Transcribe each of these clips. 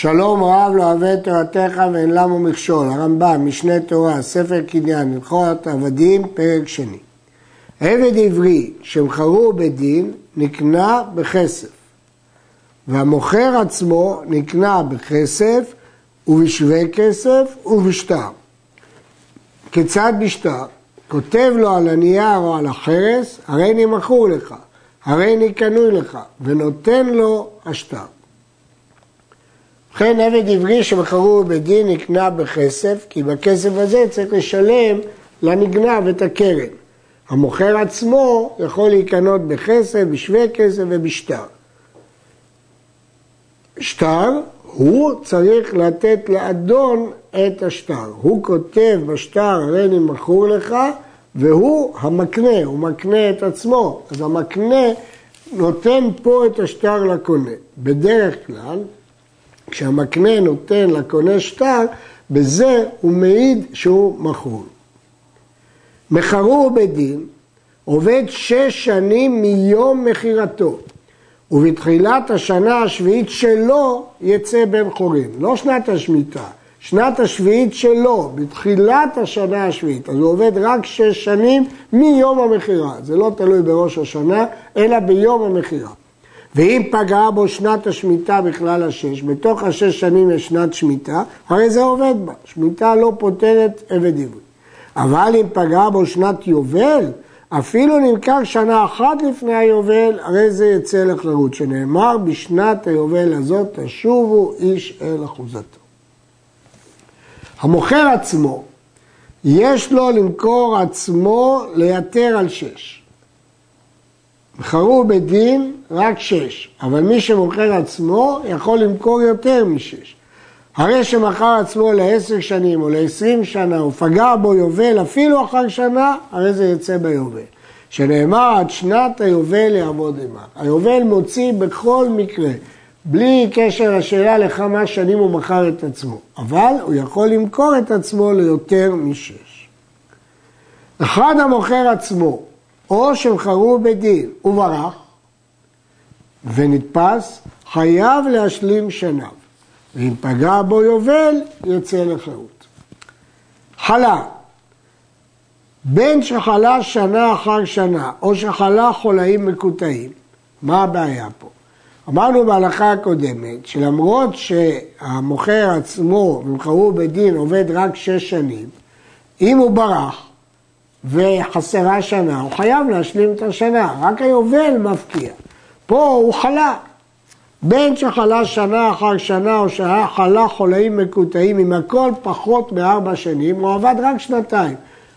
שלום רב לא אוהב את תורתך ואין למה מכשול, הרמב"ם, משנה תורה, ספר קניין, הלכות עבדים, פרק שני. עבד עברי שמכרו בדין נקנה בכסף, והמוכר עצמו נקנה בכסף ובשווה כסף ובשטר. כיצד בשטר? כותב לו על הנייר או על החרס, הרי מכור לך, הרי אני קנוי לך, ונותן לו השטר. ובכן עבד עברי שמכרו בדין נקנה בכסף, כי בכסף הזה צריך לשלם לנגנב את הקרן. המוכר עצמו יכול להיקנות בכסף, בשווה כסף ובשטר. שטר, הוא צריך לתת לאדון את השטר. הוא כותב בשטר, הרי אני מכור לך, והוא המקנה, הוא מקנה את עצמו. אז המקנה נותן פה את השטר לקונה. בדרך כלל, כשהמקנה נותן לקונה שטר, בזה הוא מעיד שהוא מכור. מכרו בדין עובד שש שנים מיום מכירתו, ובתחילת השנה השביעית שלו יצא בן חורין, לא שנת השמיטה, שנת השביעית שלו, בתחילת השנה השביעית, אז הוא עובד רק שש שנים מיום המכירה, זה לא תלוי בראש השנה, אלא ביום המכירה. ואם פגעה בו שנת השמיטה בכלל השש, בתוך השש שנים יש שנת שמיטה, הרי זה עובד בה. שמיטה לא פותרת עבד עברי. אבל אם פגעה בו שנת יובל, אפילו נמכר שנה אחת לפני היובל, הרי זה יצא לחירות, שנאמר בשנת היובל הזאת תשובו איש אל אחוזתו. המוכר עצמו, יש לו למכור עצמו ליתר על שש. מכרו בדין רק שש, אבל מי שמוכר עצמו יכול למכור יותר משש. הרי שמכר עצמו לעשר שנים או לעשרים שנה ופגע בו יובל אפילו אחר שנה, הרי זה יצא ביובל. שנאמר עד שנת היובל יעמוד עמה. היובל מוציא בכל מקרה, בלי קשר לשאלה לכמה שנים הוא מכר את עצמו, אבל הוא יכול למכור את עצמו ליותר משש. אחד המוכר עצמו או שמכרו בדין וברח ונתפס, חייב להשלים שנה. ואם פגע בו יובל, יוצא לחירות. חלה, בין שחלה שנה אחר שנה, או שחלה חולאים מקוטעים, מה הבעיה פה? אמרנו בהלכה הקודמת, שלמרות שהמוכר עצמו, ומכרו בדין, עובד רק שש שנים, אם הוא ברח וחסרה שנה, הוא חייב להשלים את השנה, רק היובל מפקיע. פה הוא חלה. בין שחלה שנה אחר שנה או שהיה חלה חולאים מקוטעים עם הכל פחות מארבע שנים, הוא עבד רק שנתיים.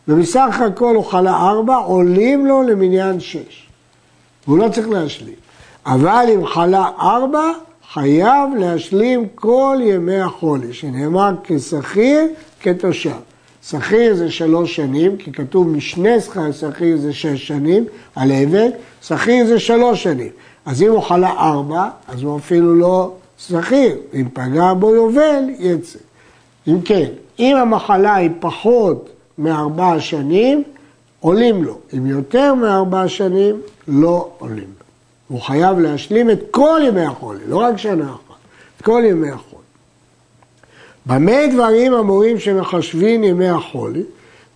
ומסך הכל הוא חלה ארבע, עולים לו למניין שש. והוא לא צריך להשלים. אבל אם חלה ארבע, חייב להשלים כל ימי החולי, שנאמר כשכיר, כתושב. שכיר זה שלוש שנים, כי כתוב משנה שכיר זה שש שנים על עבד, שכיר זה שלוש שנים. אז אם הוא חלה ארבע, אז הוא אפילו לא שכיר. אם פגע בו יובל, יצא. אם כן, אם המחלה היא פחות מארבע שנים, עולים לו. אם יותר מארבע שנים, לא עולים לו. הוא חייב להשלים את כל ימי החולי, לא רק שנה אחת, את כל ימי החולי. במה דברים אמורים שמחשבים ימי החולי?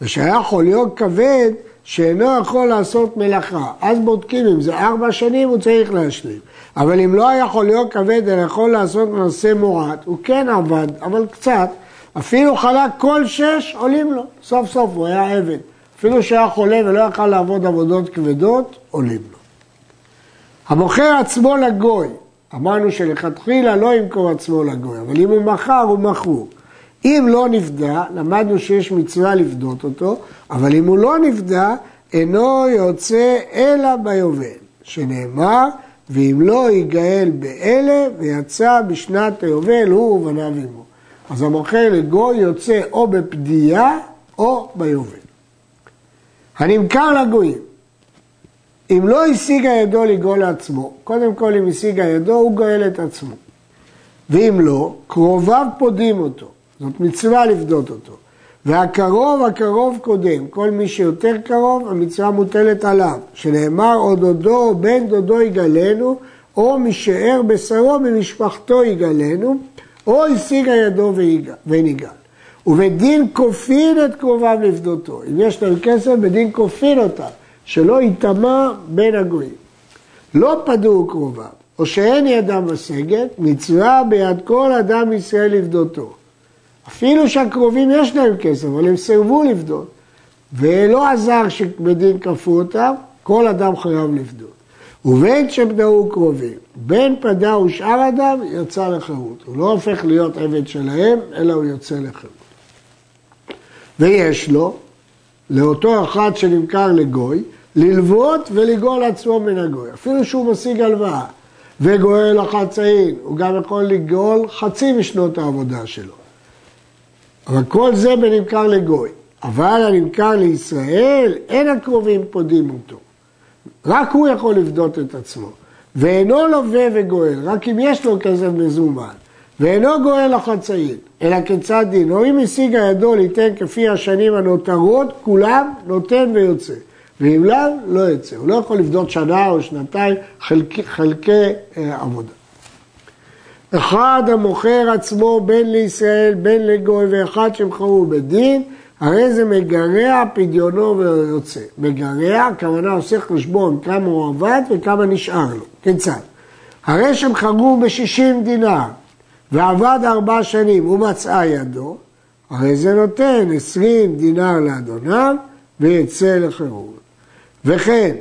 ושהיה חוליו כבד שאינו יכול לעשות מלאכה. אז בודקים אם זה ארבע שנים הוא צריך להשלים. אבל אם לא היה חוליו כבד אלא יכול לעשות מעשה מועט, הוא כן עבד, אבל קצת. אפילו חלה כל שש עולים לו. סוף סוף הוא היה עבד. אפילו שהיה חולה ולא יכל לעבוד עבודות כבדות, עולים לו. המוכר עצמו לגוי, אמרנו שלכתחילה לא ימכור עצמו לגוי, אבל אם הוא מכר, הוא מכור. אם לא נפדה, למדנו שיש מצווה לפדות אותו, אבל אם הוא לא נפדה, אינו יוצא אלא ביובל, שנאמר, ואם לא ייגאל באלה, ויצא בשנת היובל הוא ובניו עמו. אז המוכר לגוי יוצא או בפדייה או ביובל. הנמכר לגויים, אם לא השיגה ידו לגאול לעצמו, קודם כל אם השיגה ידו, הוא גואל את עצמו. ואם לא, קרוביו פודים אותו. זאת מצווה לפדות אותו. והקרוב, הקרוב קודם. כל מי שיותר קרוב, המצווה מוטלת עליו. שנאמר, או דודו או בן דודו יגלנו, או משאר בשרו ממשפחתו יגלנו, או השיגה ידו וניגל. ובדין כופין את קרוביו לפדותו. אם יש להם כסף, בדין כופין אותם, שלא ייטמע בין הגויים. לא פדו קרוביו, או שאין ידם משגת, מצווה ביד כל אדם ישראל לפדותו. אפילו שהקרובים יש להם כסף, אבל הם סירבו לפדות. ולא עזר שבדין כפו אותם, כל אדם חייב לפדות. ובין שפדאו קרובים, בין פדאו שאר אדם, יצא לחירות. הוא לא הופך להיות עבד שלהם, אלא הוא יוצא לחירות. ויש לו, לאותו אחד שנמכר לגוי, ללוות ולגאול עצמו מן הגוי. אפילו שהוא משיג הלוואה וגואל החצאין, הוא גם יכול לגאול חצי משנות העבודה שלו. אבל כל זה בנמכר לגוי. אבל הנמכר לישראל, אין הקרובים פודים אותו. רק הוא יכול לפדות את עצמו. ואינו לווה וגואל, רק אם יש לו כסף מזומן. ואינו גואל לחצאין, אלא כיצד או אם השיג הידו ליתן כפי השנים הנותרות, כולם נותן ויוצא. ואם לאו, לא יוצא. הוא לא יכול לפדות שנה או שנתיים חלקי, חלקי אה, עבודה. אחד המוכר עצמו בין לישראל, בין לגוי, ואחד שמכרו בדין, הרי זה מגרע פדיונו ויוצא. מגרע, הכוונה עושה חשבון כמה הוא עבד וכמה נשאר לו. כיצד? הרי חגרו בשישים דינר ועבד ארבע שנים ומצאה ידו, הרי זה נותן עשרים דינר לאדוניו ויצא לחירות. וכן,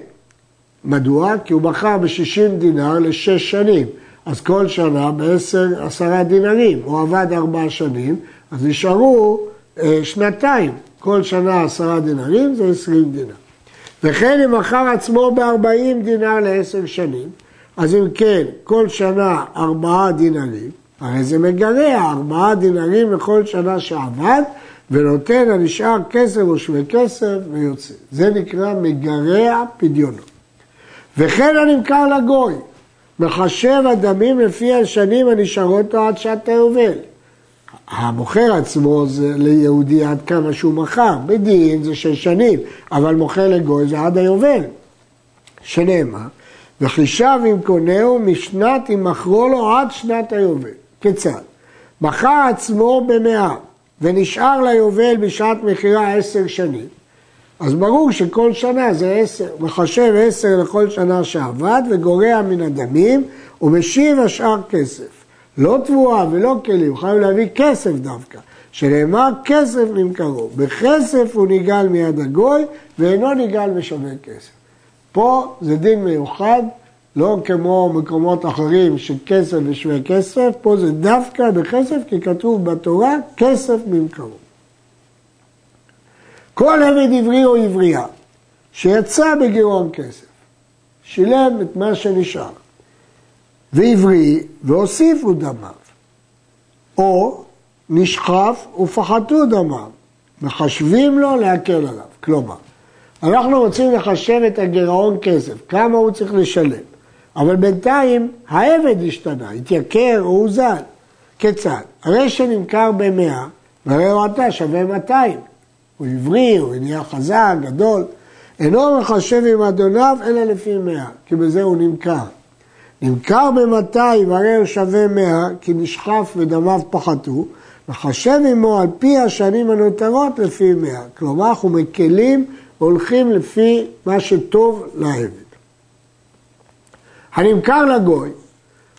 מדוע? כי הוא מכר בשישים דינר לשש שנים, אז כל שנה בעשר, עשרה דינרים. הוא עבד ארבע שנים, אז נשארו אה, שנתיים, כל שנה עשרה דינרים זה עשרים דינר. וכן אם מכר עצמו בארבעים דינר לעשר שנים, אז אם כן, כל שנה ארבעה דינרים, הרי זה מגרע ארבעה דינרים לכל שנה שעבד, ונותן הנשאר כסף או שווה כסף ויוצא. זה נקרא מגרע פדיונו. וכן הנמכר לגוי, מחשב הדמים לפי השנים הנשארות לו עד שעת היובל. המוכר עצמו זה ליהודי עד כמה שהוא מכר, בדין זה שש שנים, אבל מוכר לגוי זה עד היובל, שנאמר, וחישב אם קונהו משנת אם מכרו לו עד שנת היובל. כיצד? מכר עצמו במאה ונשאר ליובל בשעת מכירה עשר שנים, אז ברור שכל שנה זה עשר, מחשב עשר לכל שנה שעבד וגורע מן הדמים ומשיב השאר כסף. לא תבואה ולא כלים, חייב להביא כסף דווקא, שנאמר כסף נמכרו. בכסף הוא ניגל מיד הגוי ואינו ניגל בשווה כסף. פה זה דין מיוחד, לא כמו מקומות אחרים של כסף ושווה כסף, פה זה דווקא בכסף כי כתוב בתורה כסף נמכרו. כל עבד עברי או עברייה שיצא בגירעון כסף, שילם את מה שנשאר, ועברי והוסיפו דמיו, או נשחף ופחתו דמיו, מחשבים לו להקל עליו. כלומר, אנחנו רוצים לחשב את הגירעון כסף, כמה הוא צריך לשלם, אבל בינתיים העבד השתנה, התייקר או הוזל. כיצד? הרי שנמכר במאה, והרי הוא עתה שווה 200. הוא עברי, הוא נהיה חזק, גדול. אינו מחשב עם אדוניו אלא לפי מאה, כי בזה הוא נמכר. נמכר ב-200 הרי הוא שווה 100 כי נשחף ודמיו פחתו, וחשב עמו על פי השנים הנותרות לפי 100. כלומר, אנחנו מקלים והולכים לפי מה שטוב לעבד. הנמכר לגוי,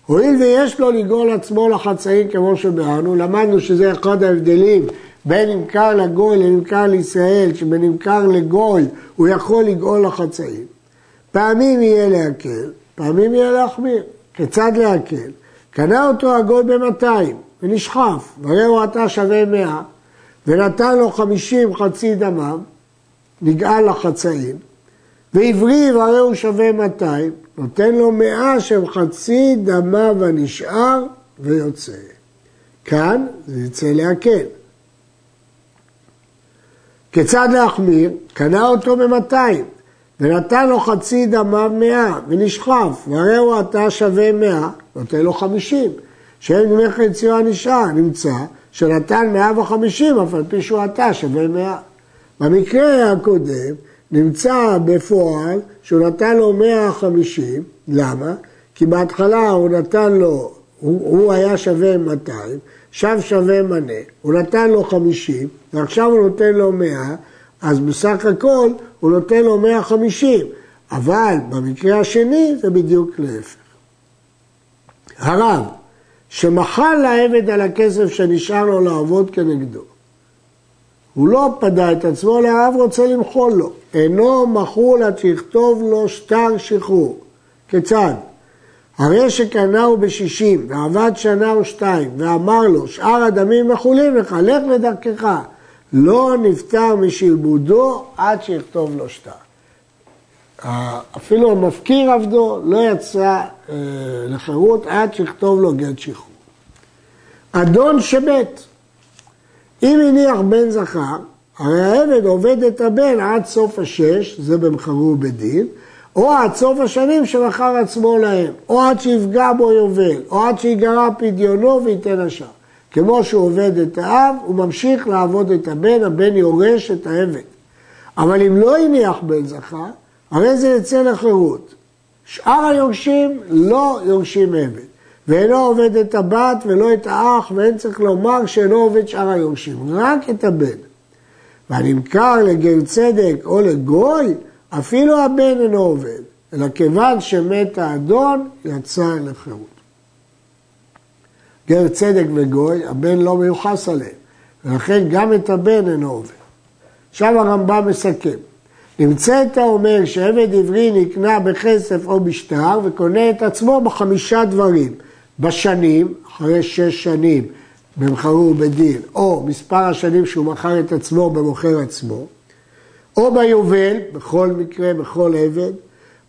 הואיל ויש לו לגאול עצמו לחצאים כמו שביארנו, למדנו שזה אחד ההבדלים בין נמכר לגוי לנמכר לישראל, שבנמכר לגוי הוא יכול לגאול לחצאים. פעמים יהיה להקל, פעמים יהיה להחמיר. כיצד להקל? קנה אותו הגוי במאתיים ונשחף, והרי הוא עתה שווה מאה, ונתן לו חמישים חצי דמיו, נגאל לחצאים, ועברי והרי הוא שווה מאתיים, נותן לו מאה שהם חצי דמיו הנשאר ויוצא. כאן זה יצא להקל. כיצד להחמיר? קנה אותו במאתיים, ונתן לו חצי דמיו מאה, ונשחף, והרי הוא עתה שווה מאה, נותן לו חמישים. שאין דמי חציו הנשאר, נמצא שנתן מאה וחמישים, אף על פי שהוא עתה שווה מאה. במקרה הקודם נמצא בפועל שהוא נתן לו מאה חמישים, למה? כי בהתחלה הוא נתן לו הוא, הוא היה שווה 200, עכשיו שווה מנה, הוא נתן לו 50, ועכשיו הוא נותן לו 100, אז בסך הכל הוא נותן לו 150, אבל במקרה השני זה בדיוק להפך. הרב, שמחל לעבד על הכסף שנשאר לו לעבוד כנגדו, הוא לא פדה את עצמו, אלא הרב רוצה למחול לו. אינו מחול עד שיכתוב לו שטר שחרור. כיצד? הרי שקנהו בשישים, ועבד שנה או שתיים, ואמר לו, שאר הדמים מחולים לך, לך לדרכך. לא נפטר משלבודו עד שיכתוב לו שטר. אפילו המפקיר עבדו לא יצא אה, לחירות עד שיכתוב לו גט שחרור. אדון שמת, אם הניח בן זכר, הרי העבד עובד את הבן עד סוף השש, זה במחרו בדין, או עד סוף השנים שמכר עצמו להם, או עד שיפגע בו יובל, או עד שיגרע פדיונו וייתן השאר. כמו שהוא עובד את האב, הוא ממשיך לעבוד את הבן, הבן יורש את העבד. אבל אם לא הניח בן זכר, הרי זה יצא לחירות. שאר היורשים לא יורשים עבד. ואינו עובד את הבת ולא את האח, ואין צריך לומר שאינו עובד שאר היורשים, רק את הבן. והנמכר לגר צדק או לגוי, אפילו הבן אינו עובד, אלא כיוון שמת האדון, יצא לחירות. גר צדק וגוי, הבן לא מיוחס עליהם, ולכן גם את הבן אינו עובד. עכשיו הרמב"ם מסכם. נמצאת אומר שעבד עברי נקנה בכסף או בשטר וקונה את עצמו בחמישה דברים. בשנים, אחרי שש שנים במכרו בדין, או מספר השנים שהוא מכר את עצמו במוכר עצמו, או ביובל, בכל מקרה, בכל עבד,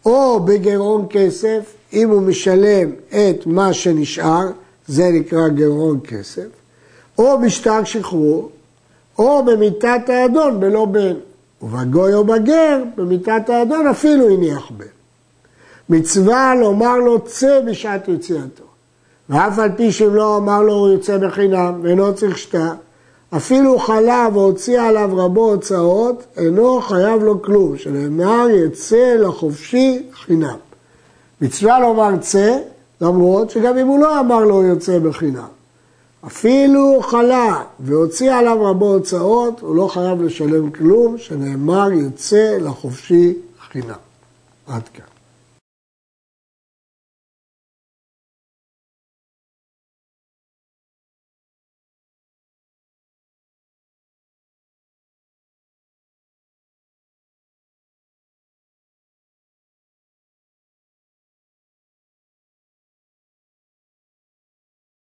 או בגירעון כסף, אם הוא משלם את מה שנשאר, זה נקרא גירעון כסף, או בשטר שחרור, או במיתת האדון בלא בן, ובגוי או בגר, במיתת האדון אפילו הניח בן. מצווה לומר לו צא בשעת יציאתו. ואף על פי שאם לא אמר לו הוא יוצא בחינם ואינו צריך שתה, אפילו חלה והוציא עליו רבו הוצאות, אינו חייב לו כלום, שנאמר יצא לחופשי חינם. מצווה לומר צא, למרות שגם אם הוא לא אמר לו יוצא בחינם. אפילו חלה והוציא עליו רבו הוצאות, הוא לא חייב לשלם כלום, שנאמר יוצא לחופשי חינם. עד כאן.